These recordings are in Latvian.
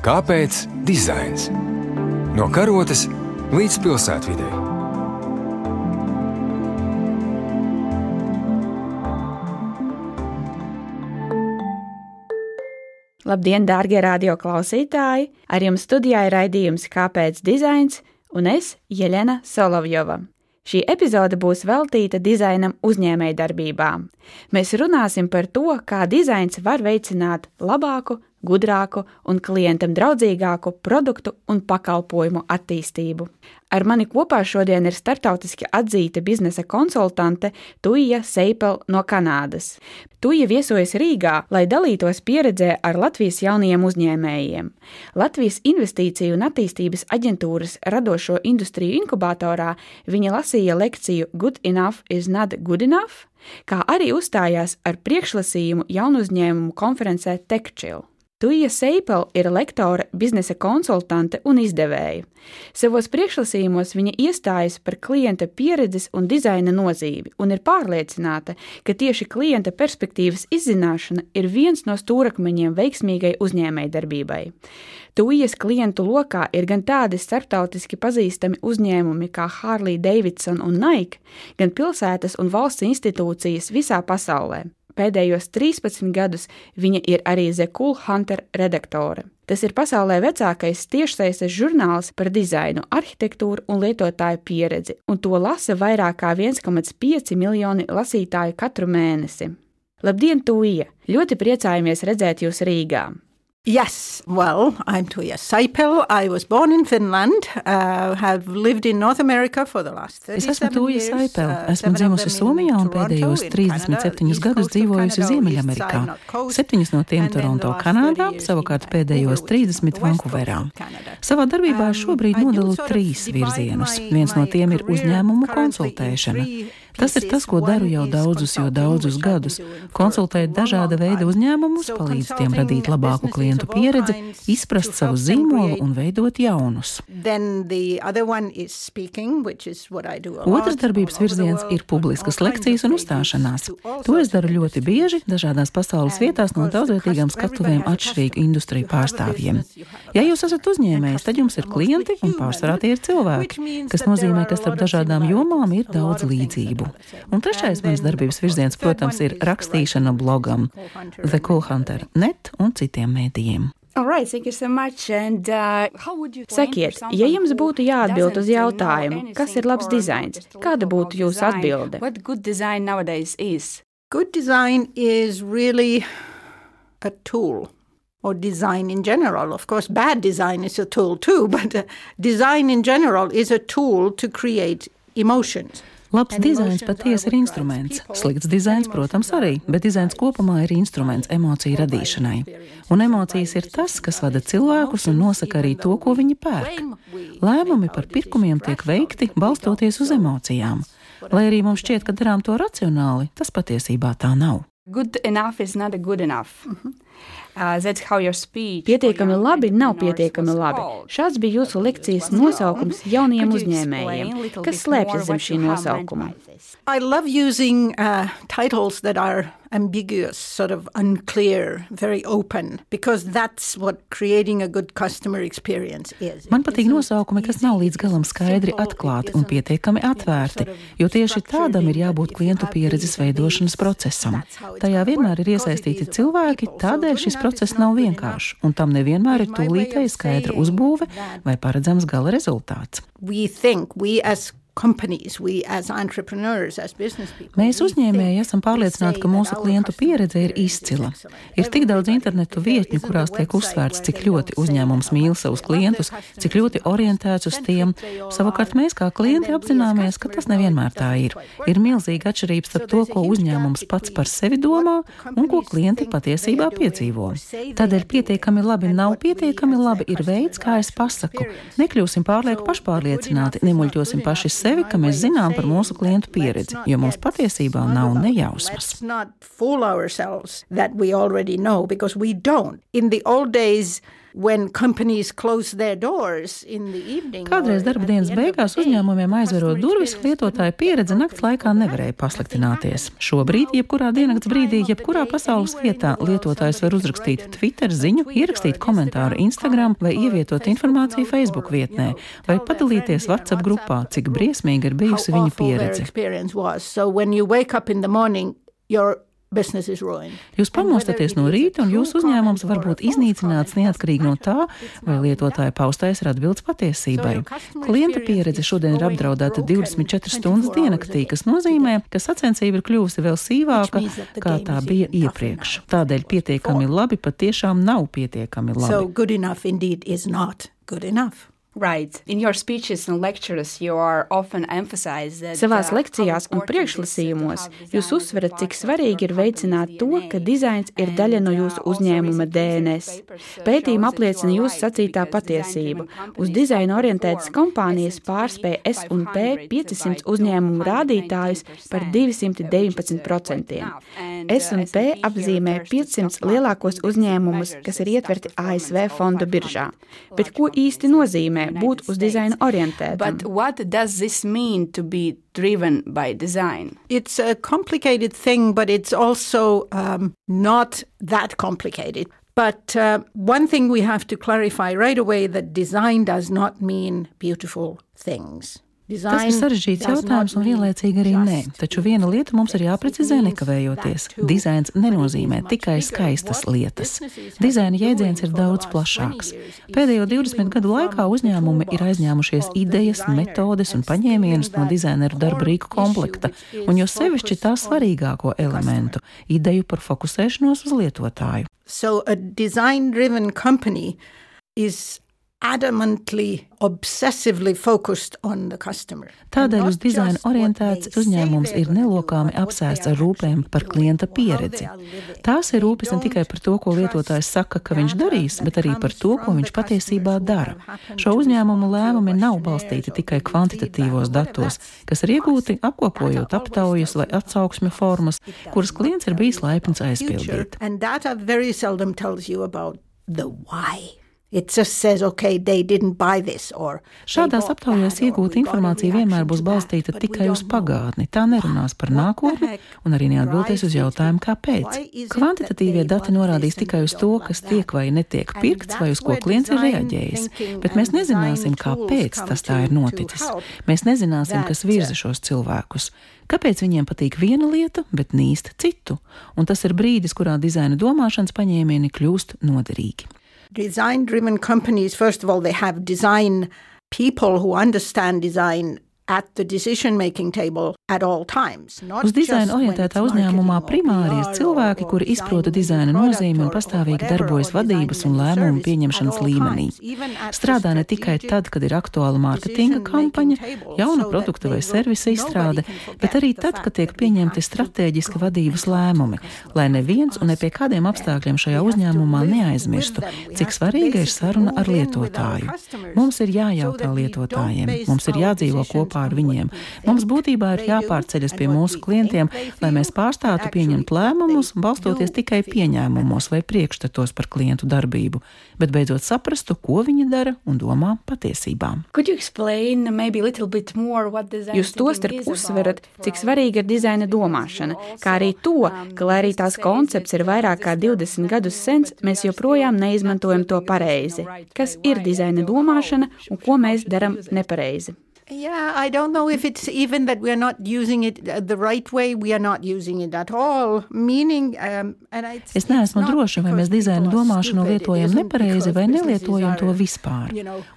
Kāpēc dizains? No karotes līdz pilsētvidē. Labdien, dārgie radioklausītāji! Ar jums studijā ir raidījums Kāpēc dizains un es, Jelena Solovjova. Šī epizode būs veltīta dizainam uzņēmējdarbībām. Mēs runāsim par to, kā dizains var veicināt labāku, gudrāku un klientam draudzīgāku produktu un pakalpojumu attīstību. Ar mani kopā šodien ir startautiski atzīta biznesa konsultante Tuija Seipel no Kanādas. Tuija viesojas Rīgā, lai dalītos pieredzē ar Latvijas jaunajiem uzņēmējiem. Latvijas Investīciju un attīstības aģentūras radošo industriju inkubatorā viņa lasīja lekciju Good enough is not good enough, kā arī uzstājās ar priekšlasījumu jaunu uzņēmumu konferencē TechChill. Tuija Seipel ir lektore, biznesa konsultante un izdevēja. Savos priekšlasījumos viņa iestājas par klienta pieredzes un dizaina nozīmi un ir pārliecināta, ka tieši klienta perspektīvas izzināšana ir viens no stūrakmeņiem veiksmīgai uzņēmējdarbībai. Tuijas klientu lokā ir gan tādi starptautiski pazīstami uzņēmumi kā Harley Davidson un Nike, gan pilsētas un valsts institūcijas visā pasaulē. Pēdējos 13 gadus viņa ir arī The Cool Hunter redaktore. Tas ir pasaulē vecākais tiešsaistes žurnāls par dizainu, arhitektūru un lietotāju pieredzi, un to lasa vairāk kā 1,5 miljoni lasītāju katru mēnesi. Labdien, Tūija! Ļoti priecājamies redzēt jūs Rīgā! Yes, well, I'm Tuija Saipel. I was born in Finland, uh, have lived in North America for the last 37 Es esmu Tuija Saipel. Esmu dzimusi Somijā un pēdējos 37 gadus dzīvojusi Ziemeļamerikā. Septiņus no tiem Toronto, Kanādā, savukārt pēdējos 30 Vankūverā. Savā darbībā šobrīd nodalu trīs virzienus. Viens no tiem ir uzņēmumu konsultēšana. Tas ir tas, ko daru jau daudzus, jo daudzus gadus. Konsultēt dažāda veida uzņēmumus, palīdz tiem radīt labāku klientu pieredzi, izprast savu zīmolu un veidot jaunus. Otrs darbības virziens ir publiskas lekcijas un uzstāšanās. To es daru ļoti bieži dažādās pasaules vietās no daudzvietīgām skatuvēm atšķirīgu industriju pārstāvjiem. Ja jūs esat uzņēmējs, tad jums ir klienti un pārsvarā tie ir cilvēki, kas nozīmē, ka starp dažādām jomām ir daudz līdzību. Un trešais mans darbības virziens, protams, ir rakstīšana blogam The Cool Hunter net un citiem mēdījiem. Right, so And, uh, Sakiet, ja jums būtu jāatbild uz jautājumu, kas ir labs dizains, kāda būtu jūsu atbilde? Good design Good design is really a tool. Or design in general. Of course, bad design is a tool too, but uh, design in general is a tool to create emotions. Labs dizains patiesi ir instruments. Slikts dizains, protams, arī, bet dizains kopumā ir instruments emociju radīšanai. Un emocijas ir tas, kas vada cilvēkus un nosaka arī to, ko viņi pērk. Lēmumi par pirkumiem tiek veikti balstoties uz emocijām. Lai arī mums šķiet, ka darām to racionāli, tas patiesībā tā nav. Good enough is not good enough. Mm -hmm. Uh, pietiekami labi nav pietiekami labi. Šāds bija jūsu lekcijas nosaukums jauniem uzņēmējiem. Kas slēpjas zem šī nosaukuma? I love using uh, titles that are ambiguous, sort of unclear, very open, because that's what creating a good customer experience is. Man patīk nosaukumi, kas nav līdz galam skaidri atklāti un pietiekami atvērti, jo tieši tādam ir jābūt klientu pieredzes veidošanas procesam. Tajā vienmēr ir iesaistīti cilvēki, tādēļ šis process nav vienkāršs, un tam nevienmēr ir tūlītēji skaidra uzbūve vai paredzams gala rezultāts. We think, we as Mēs uzņēmēji esam pārliecināti, ka mūsu klientu pieredze ir izcila. Ir tik daudz internetu vietņu, kurās tiek uzsvērts, cik ļoti uzņēmums mīl savus klientus, cik ļoti orientēts uz tiem. Savukārt mēs kā klienti apzināmies, ka tas nevienmēr tā ir. Ir milzīga atšķirība starp to, ko uzņēmums pats par sevi domā un ko klienti patiesībā piedzīvo. Tādēļ pietiekami labi nav pietiekami labi ir veids, kā es pasaku. Nekļūsim pārlieku pašpārliecināti, nemuļķosim paši sevi ka mēs zinām par mūsu klientu pieredzi, jo mums patiesībā nav nejausmas. Kādreiz darba dienas beigās uzņēmumiem aizverot durvis, lietotāja pieredze nakts laikā nevarēja pasliktināties. Šobrīd, jebkurā diennakts brīdī, jebkurā pasaules vietā, lietotājs var uzrakstīt Twitter ziņu, ierakstīt komentāru Instagram vai ievietot informāciju Facebook vietnē vai padalīties WhatsApp grupā, cik briesmīga ir bijusi viņa pieredze. Jūs pamostaties no rīta, un jūsu uzņēmums var būt iznīcināts neatkarīgi no tā, vai lietotāja paustais ir atbildes patiesībai. Klienta pieredze šodien ir apdraudēta 24 stundas diennaktī, kas nozīmē, ka sacensība ir kļuvusi vēl sīvāka, kā tā bija iepriekš. Tādēļ pietiekami labi patiešām nav pietiekami labi. So Right. Savās lekcijās un priekšlasījumos jūs uzsverat, cik svarīgi ir veicināt to, ka dizains ir daļa no jūsu uzņēmuma DNS. Pētījuma apliecina jūsu sacītā patiesību. Uz dizainu orientētas kompānijas pārspēja S&P 500 uzņēmumu rādītājus par 219%. S&P apzīmē 500 lielākos uzņēmumus, kas ir ietverti ASV fondu biržā. Bet ko īsti nozīmē? Nozīmē būt uz dizaina orientētam. driven by design. It's a complicated thing, but it's also um, not that complicated. But uh, one thing we have to clarify right away that design does not mean beautiful things. Tas ir sarežģīts jautājums un vienlaicīgi arī nē, taču viena lieta mums ir jāprecizē nekavējoties. Dizains nenozīmē tikai skaistas lietas. Dizaina jēdziens ir daudz plašāks. Pēdējo 20 gadu laikā uzņēmumi ir aizņēmušies idejas, metodes un paņēmienus no dizaineru darba rīku komplekta, un jo sevišķi tā svarīgāko elementu - ideju par fokusēšanos uz lietotāju. So a design-driven company is adamantly, obsessively focused on the customer. Tādēļ uz dizaina orientēts uzņēmums ir nelokāmi apsēsts ar rūpēm par klienta pieredzi. Tās ir rūpes ne tikai par to, ko lietotājs saka, ka viņš darīs, bet arī par to, ko viņš patiesībā dara. Šo uzņēmumu lēmumi nav balstīti tikai kvantitatīvos datos, kas ir iegūti apkopojot aptaujas vai atsauksmju formas, kuras klients ir bijis laipns aizpildīt. Says, okay, this, Šādās aptaujās iegūta informācija vienmēr būs balstīta tikai uz pagātni. Tā nerunās par nākotni un arī neatbildēs uz jautājumu, kāpēc. Kvantitatīvie dati norādīs tikai uz to, kas tiek vai netiek pirkts vai uz ko klients ir reaģējis, bet mēs nezināsim, kāpēc tas tā ir noticis. Mēs nezināsim, kas virza šos cilvēkus. Kāpēc viņiem patīk viena lieta, bet nīst citu? Un tas ir brīdis, kurā dizaina domāšanas paņēmieni kļūst noderīgi. Design driven companies, first of all, they have design people who understand design Uz dizaina orientētā uzņēmumā primāri ir cilvēki, kuri izprota dizaina nozīmi un pastāvīgi darbojas vadības un lēmumu pieņemšanas līmenī. Strādā ne tikai tad, kad ir aktuāla mārketinga kampaņa, jauna produkta vai servisa izstrāde, bet arī tad, kad tiek pieņemti strateģiski vadības lēmumi, lai neviens un ne pie kādiem apstākļiem šajā uzņēmumā neaizmirstu, cik svarīga ir saruna ar lietotāju. Mums ir jājautā lietotājiem, mums ir jādzīvo kopā kopā ar viņiem. Mums būtībā ir jāpārceļas pie mūsu klientiem, lai mēs pārstātu pieņemt lēmumus, balstoties tikai pieņēmumos vai priekšstatos par klientu darbību, bet beidzot saprastu, ko viņi dara un domā patiesībā. Jūs to starp uzsverat, cik svarīga ir dizaina domāšana, kā arī to, ka, lai arī tās koncepts ir vairāk kā 20 gadus sens, mēs joprojām neizmantojam to pareizi. Kas ir dizaina domāšana un ko mēs darām nepareizi? Yeah, I don't know if it's even that we're not using it the right way. We are not using it at all. Meaning, um, and it's, es neesmu droša, vai mēs dizaina domāšanu lietojam nepareizi vai nelietojam to vispār.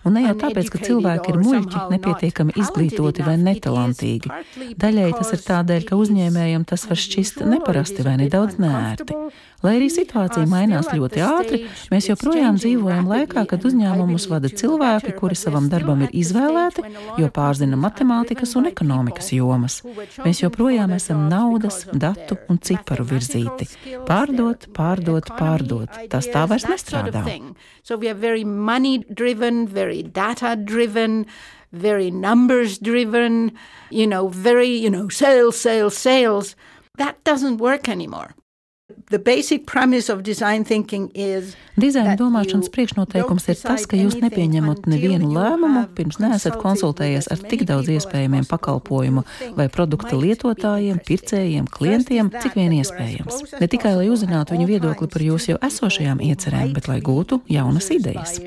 Un ne jau tāpēc, ka cilvēki ir muļķi, nepietiekami izglītoti vai netalantīgi. Daļai tas ir tādēļ, ka uzņēmējiem tas var šķist neparasti vai nedaudz nērti. Lai arī situācija mainās ļoti ātri, mēs joprojām dzīvojam laikā, kad uzņēmumus vada cilvēki, kuri savam darbam ir izvēlēti, jo pārzina matemātikas un ekonomikas jomas. Mēs joprojām esam naudas, datu un ciparu virzīti. Pārdot, pārdot, pārdot. Tas tā vairs nestrādā. So we are very money driven, very data driven very numbers driven, you know, very, you know, sales, sales, sales. That doesn't work anymore. Dizaina domāšanas priekšnoteikums ir tas, ka jūs nepieņemat nevienu lēmumu, pirms neesat konsultējies ar tik daudz iespējamiem pakalpojumu vai produktu lietotājiem, pircējiem, klientiem, cik vien iespējams. Ne tikai lai uzzinātu viņu viedokli par jūsu jau esošajām iecerēm, bet lai gūtu jaunas idejas.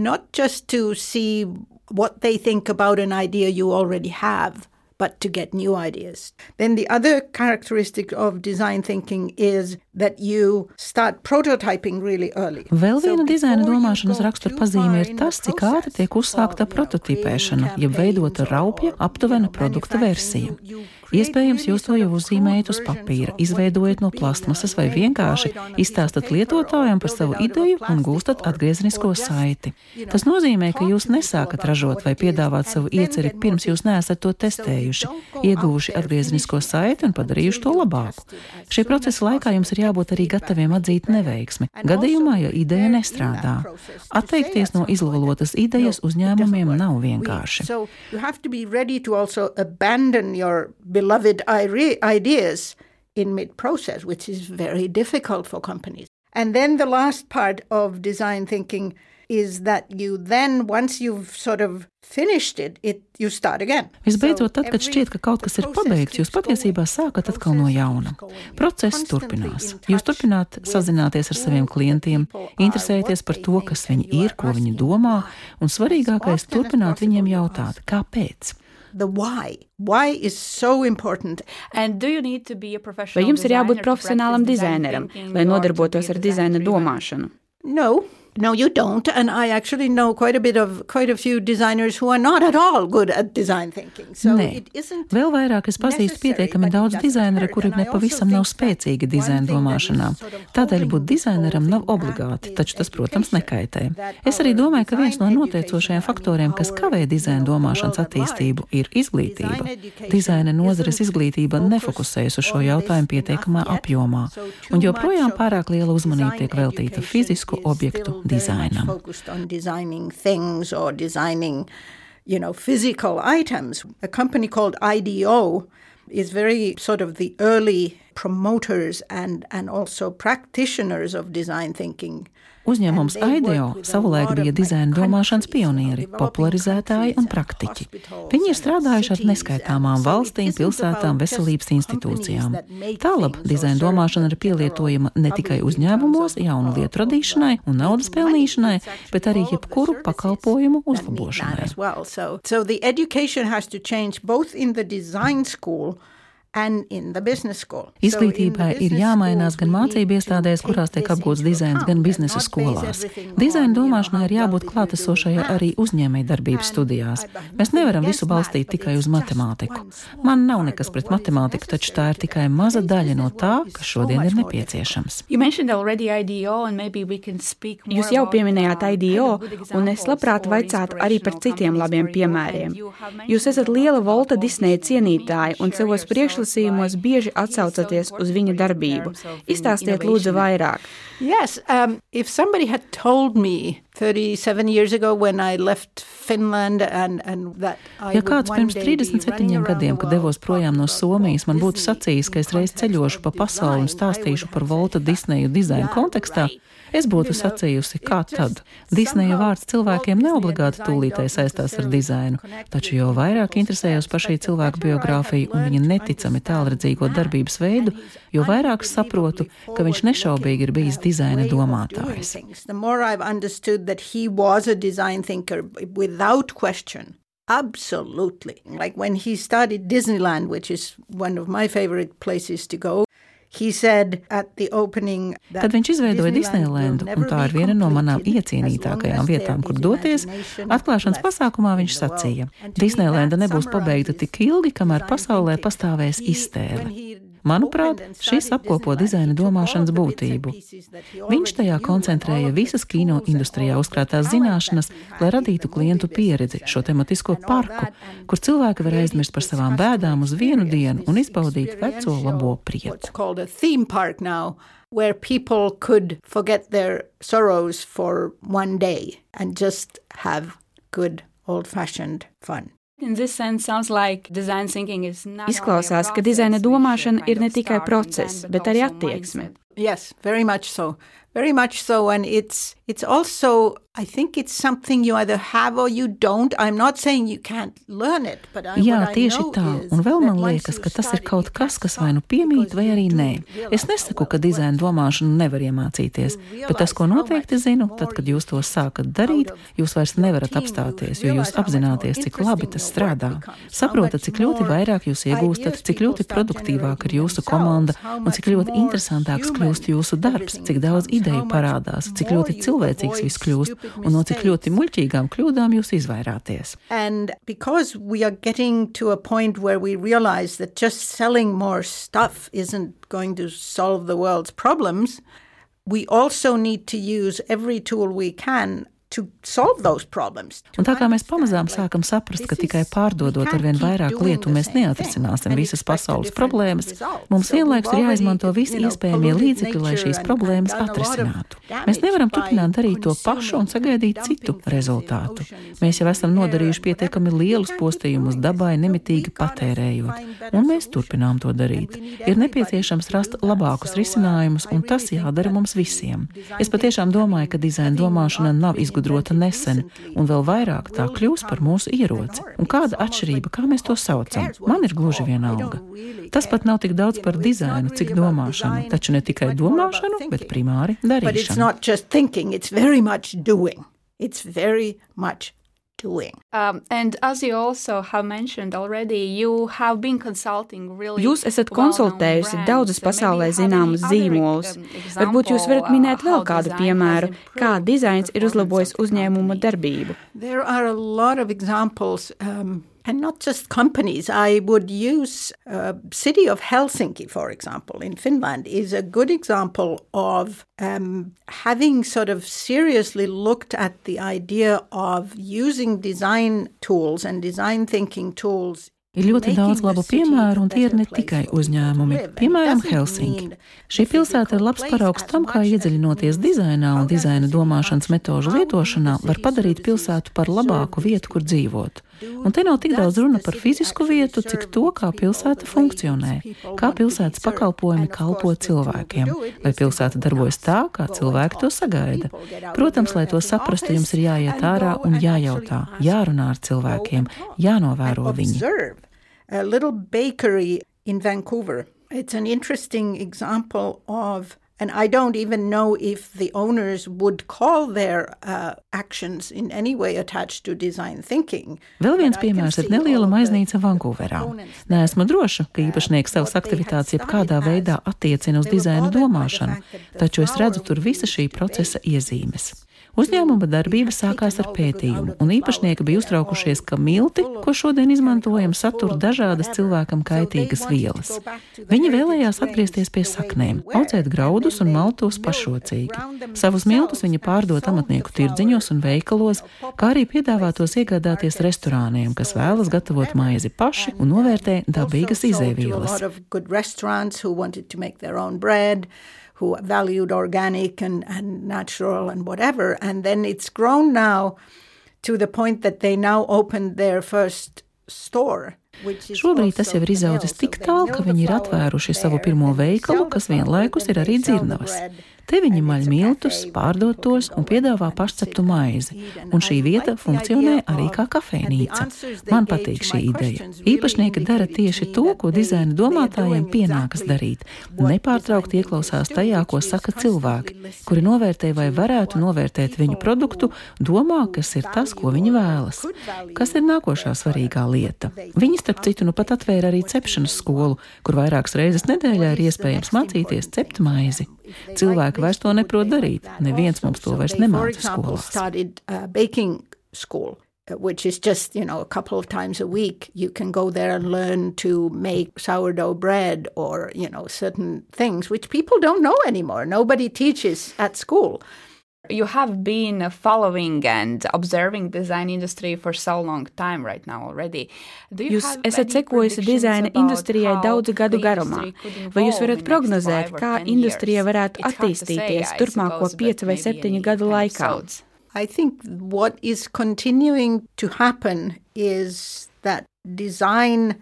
Not just to see what they think about an idea you already have, but to get new ideas. Then the other characteristic of design thinking is that you start prototyping really early. Vēl viena dizaina domāšanas raksturpazīme ir tas, cik ātri tiek uzsākta prototipēšana, jeb veidota raupja aptuvena produkta versija. Iespējams, jūs to jau uzzīmējat uz papīra, izveidojat no plasmasas vai vienkārši izstāstat lietotājiem par savu ideju un gūstat atgriezenisko saiti. Tas nozīmē, ka jūs nesākat ražot vai piedāvāt savu ieceri pirms jūs neesat to testējuši, ieguvuši atgriezenisko saiti un padarījuši to labāku. Šī procesa laikā jums ir jābūt arī gataviem atzīt neveiksmi, gadījumā, ja ideja nestrādā. Atteikties no izlolotas idejas uzņēmumiem nav vienkārši beloved ideas in mid process, which is very difficult for companies. And then the last part of design thinking is that you then, once you've sort of finished it, it you start again. Visbeidzot, tad, kad šķiet, ka kaut kas ir pabeigts, jūs patiesībā sākat atkal no jauna. Process turpinās. Jūs turpināt sazināties ar saviem klientiem, interesēties par to, kas viņi ir, ko viņi domā, un svarīgākais - turpināt viņiem jautāt, kāpēc the why. Why is so important. Vai jums ir jābūt profesionālam dizaineram, lai nodarbotos ar dizaina domāšanu? No, No, you don't. And I actually know quite a bit of quite a few designers who are not at all good at design thinking. So Nē. Vēl vairāk es pazīstu pietiekami daudz dizaineru, kuri nepavisam nav spēcīgi dizaina domāšanā. Tādēļ būt dizaineram nav obligāti, taču tas, protams, nekaitē. Es arī domāju, ka viens no noteicošajiem faktoriem, kas kavē dizaina domāšanas attīstību, ir izglītība. Dizaina nozares izglītība nefokusējas uz šo jautājumu pietiekamā apjomā, un joprojām pārāk liela uzmanība tiek veltīta fizisku objektu designam. Focused on designing things or designing, you know, physical items. A company called IDO is very sort of the early promoters and, and also practitioners of design thinking. Uzņēmums IDEO savulaik bija dizaina domāšanas pionieri, popularizētāji un praktiķi. Viņi ir strādājuši ar neskaitāmām valstīm, pilsētām, veselības institūcijām. Tālāk dizaina domāšana ir pielietojama ne tikai uzņēmumos, jaunu lietu radīšanai un naudas pelnīšanai, bet arī jebkuru pakalpojumu uzlabošanai. So, so Izglītībai ir jāmainās gan mācību iestādēs, kurās tiek apgūts dizains, gan biznesa skolās. Dizaina domāšanai ir jābūt klātesošai arī uzņēmēji darbības studijās. Mēs nevaram visu balstīt tikai uz matemātiku. Man nav nekas pret matemātiku, taču tā ir tikai maza daļa no tā, kas šodien ir nepieciešams. Jūs jau pieminējāt IDO, un es labprāt vaicātu arī par citiem labiem piemēriem. Jūs esat liela Volta Disneja cienītāja un savos priekšlikumos priekšlasījumos bieži atsaucaties uz viņa darbību. Izstāstiet lūdzu vairāk. Yes, um, if somebody had told me 37 years ago when I left Finland and, and that I Ja kāds pirms 37 gadiem, kad devos projām no Somijas, man būtu sacījis, ka es reiz ceļošu pa pasauli un stāstīšu par Volta Disneju dizaina kontekstā, Es būtu sacījusi, kā tad. Disneja vārds cilvēkiem neobligāti tūlītēji saistās ar dizainu, taču jo vairāk interesējos par šī cilvēka biogrāfiju un viņa neticami tālredzīgo darbības veidu, jo vairāk saprotu, ka viņš nešaubīgi ir bijis dizaina domātājs. Absolutely. Like when he started Disneyland, which is one of my favorite places to go, Kad viņš izveidoja Disneylandu, un tā ir viena no manām iecienītākajām vietām, kur doties, atklāšanas pasākumā viņš sacīja, Disneylanda nebūs pabeigta tik ilgi, kamēr pasaulē pastāvēs iztēle. Manuprāt, šis apkopo dizaina domāšanas būtību. Viņš tajā koncentrēja visas kino industrijā uzkrātās zināšanas, lai radītu klientu pieredzi, šo tematisko parku, kur cilvēki var aizmirst par savām bēdām uz vienu dienu un izbaudīt veco labo prieku. Where people could forget their sorrows for one day and just have good old fashioned fun. Izklausās, ka dizaina domāšana ir ne tikai process, bet arī attieksme. Yes, very much so. Very much so. And it's, it's also I think it's something you either have or you don't. I'm not saying you can't learn it, but I, Jā, tieši tā. Un vēl man liekas, ka tas ir kaut kas, kas vai nu piemīt, vai arī nē. Es nesaku, ka dizaina domāšanu nevar iemācīties, bet tas, ko noteikti zinu, tad, kad jūs to sākat darīt, jūs vairs nevarat apstāties, jo jūs apzināties, cik labi tas strādā. Saprotat, cik ļoti vairāk jūs iegūstat, cik ļoti produktīvāk ir jūsu komanda un cik ļoti interesantāks kļūst jūsu darbs, cik daudz ideju parādās, cik ļoti cilvēcīgs viss kļūst un no cik ļoti muļķīgām kļūdām jūs izvairāties. And because we are getting to a point where we realize that just selling more stuff isn't going to solve the world's problems, we also need to use every tool we can Un tā kā mēs pamazām sākam saprast, ka tikai pārdodot ar vien vairāk lietu mēs neatrisināsim visas pasaules problēmas, mums vienlaikus ir jāizmanto visi iespējamie līdzekļi, lai šīs problēmas atrisinātu. Mēs nevaram turpināt darīt to pašu un sagaidīt citu rezultātu. Mēs jau esam nodarījuši pietiekami lielus postījumus dabai, nemitīgi patērējot, un mēs turpinām to darīt. Ir nepieciešams rast labākus risinājumus, un tas jādara mums visiem. Es patiešām domāju, ka dizaina domāšana nav izgudrota izgudrota nesen, un vēl vairāk tā kļūs par mūsu ieroci. Un kāda atšķirība, kā mēs to saucam? Man ir gluži vienalga. Tas pat nav tik daudz par dizainu, cik domāšanu, taču ne tikai domāšanu, bet primāri darīšanu. It's very much doing. Um, and as you also have mentioned already, you have been consulting really Jūs esat konsultējusi daudzus pasaulē zināmus zīmolus. Um, Varbūt jūs varat minēt vēl kādu piemēru, kā dizains ir uzlabojis uzņēmuma darbību. There are a lot of examples. Um, and not just companies. I would use uh, city of Helsinki, for example, in Finland, is a good example of um, having sort of seriously looked at the idea of using design tools and design thinking tools Ir ļoti daudz labu piemēru, un tie ir ne tikai uzņēmumi. Piemēram, Helsinki. Šī pilsēta ir labs paraugs tam, kā iedziļinoties dizainā un dizaina domāšanas metožu lietošanā var padarīt pilsētu par labāku vietu, kur dzīvot. Un te nav tik daudz runa par fizisku vietu, cik to, kā pilsēta funkcionē, kā pilsētas pakalpojumi kalpo cilvēkiem, vai pilsēta darbojas tā, kā cilvēki to sagaida. Protams, lai to saprastu, jums ir jāiet ārā un jājautā, jārunā ar cilvēkiem, jānovēro viņi. a little bakery in Vancouver. It's an interesting example of and I don't even know if the owners would call their uh, actions in any way attached to design thinking. Vēl viens piemērs ir neliela maiznīca Vankūverā. Neesmu droša, ka īpašnieks savas aktivitātes jebkādā veidā attiecina uz dizaina domāšanu, taču es redzu tur visa šī procesa iezīmes. Uzņēmuma darbība sākās ar pētījumu, un īpašnieki bija uztraukušies, ka milti, ko šodien izmantojam, satur dažādas cilvēkam kaitīgas vielas. Viņi vēlējās atgriezties pie saknēm, audzēt graudus un maltos pašrocīgi. Savus miltus viņi pārdot amatnieku tirdziņos un veikalos, kā arī piedāvātos iegādāties restorāniem, kas vēlas gatavot maizi paši un novērtē dabīgas izēvielas who valued organic and, and natural and whatever. And then it's grown now to the point that they now opened their first store. Šobrīd tas jau ir izaudzis tik tālu, ka viņi ir atvēruši savu pirmo veikalu, kas vienlaikus ir arī dzirnavas. Te viņi maļ miltus, pārdod tos un piedāvā pašceptu maizi, un šī vieta funkcionē arī kā kafejnīca. Man patīk šī ideja. Īpašnieki dara tieši to, ko dizaina domātājiem pienākas darīt. Nepārtraukti ieklausās tajā, ko saka cilvēki, kuri novērtē vai varētu novērtēt viņu produktu, domā, kas ir tas, ko viņi vēlas. Kas ir nākošā svarīgā lieta? Viņi, starp citu, nu pat atvēra arī cepšanas skolu, kur vairākas reizes nedēļā ir iespējams mācīties cept maizi. Cilvēki vairs to neprot darīt. Neviens mums to vairs nemāca skolās. Uh, which is just, you know, a couple of times a week. You can go there and learn to make sourdough bread or, you know, certain things which people don't know anymore. Nobody teaches at school. You have been following and observing design industry for so long time right now already. Jūs esat sekojusi dizaina industrijai daudzu gadu garumā. Vai jūs varat prognozēt, kā industrija varētu attīstīties turpmāko piecu vai septiņu gadu laikā? I think what is continuing to happen is that design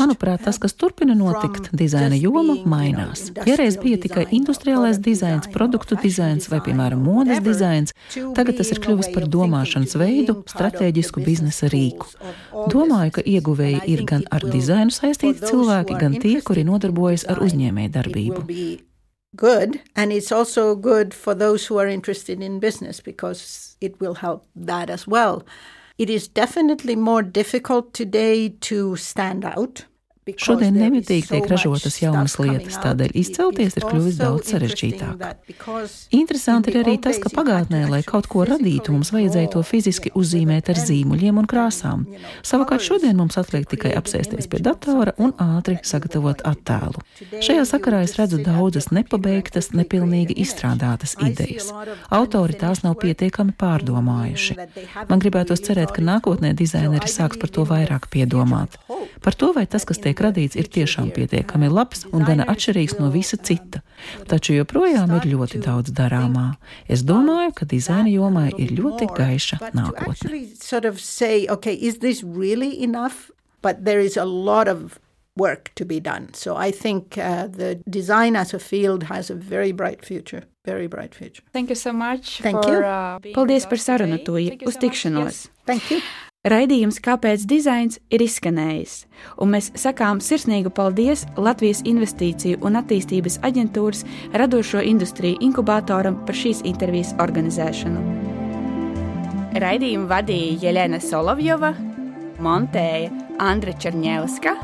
Manuprāt, tas, kas turpina notikt, dizaina joma mainās. Ja reiz bija tikai industriālais dizains, produktu dizains vai, piemēram, modes dizains, tagad tas ir kļuvis par domāšanas veidu, stratēģisku biznesa rīku. Domāju, ka ieguvēji ir gan ar dizainu saistīti cilvēki, gan tie, kuri nodarbojas ar uzņēmēju darbību. Good, and it's also good for those who are interested in business because it will help that as well. It is definitely more difficult today to stand out Šodien nemitīgi tiek ražotas jaunas lietas, tādēļ izcelties ir kļuvis daudz sarežģītāk. Interesanti ir arī tas, ka pagātnē, lai kaut ko radītu, mums vajadzēja to fiziski uzzīmēt ar zīmuļiem un krāsām. Savukārt šodien mums atliek tikai apsēsties pie datora un ātri sagatavot attēlu. Šajā sakarā es redzu daudzas nepabeigtas, nepilnīgi izstrādātas idejas. Autori tās nav pietiekami pārdomājuši. Man gribētos cerēt, ka nākotnē dizaineri sāks par to vairāk piedomāt. Par to, vai tas, kas tiek tiek radīts, ir tiešām pietiekami labs un gana atšķirīgs no visa cita. Taču joprojām ir ļoti daudz darāmā. Es domāju, ka dizaina jomai ir ļoti gaiša nākotne. work to be done. So I think uh, the design as a field has a very bright future. Very bright future. Thank you so much. Thank for, you. Uh, Paldies par sarunu, Tūja. Uz tikšanos. Yes. Thank you. Raidījums Kāpēc dizains ir izskanējis, un mēs sakām sirsnīgu paldies Latvijas Investīciju un attīstības aģentūras radošo industriju inkubatoram par šīs intervijas organizēšanu. Raidījumu vadīja Jelena Solovjova, montēja Andra Černievska,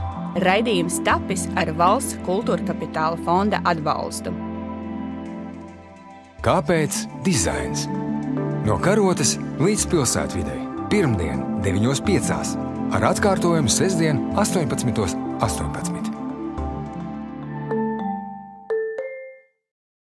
raidījums tapis ar valsts kultūra kapitāla fonda atbalstu. Kāpēc dizains? No karotes līdz pilsētvidai pirmdien, 9.5. ar atkārtojumu sestdien, 18.18. 18.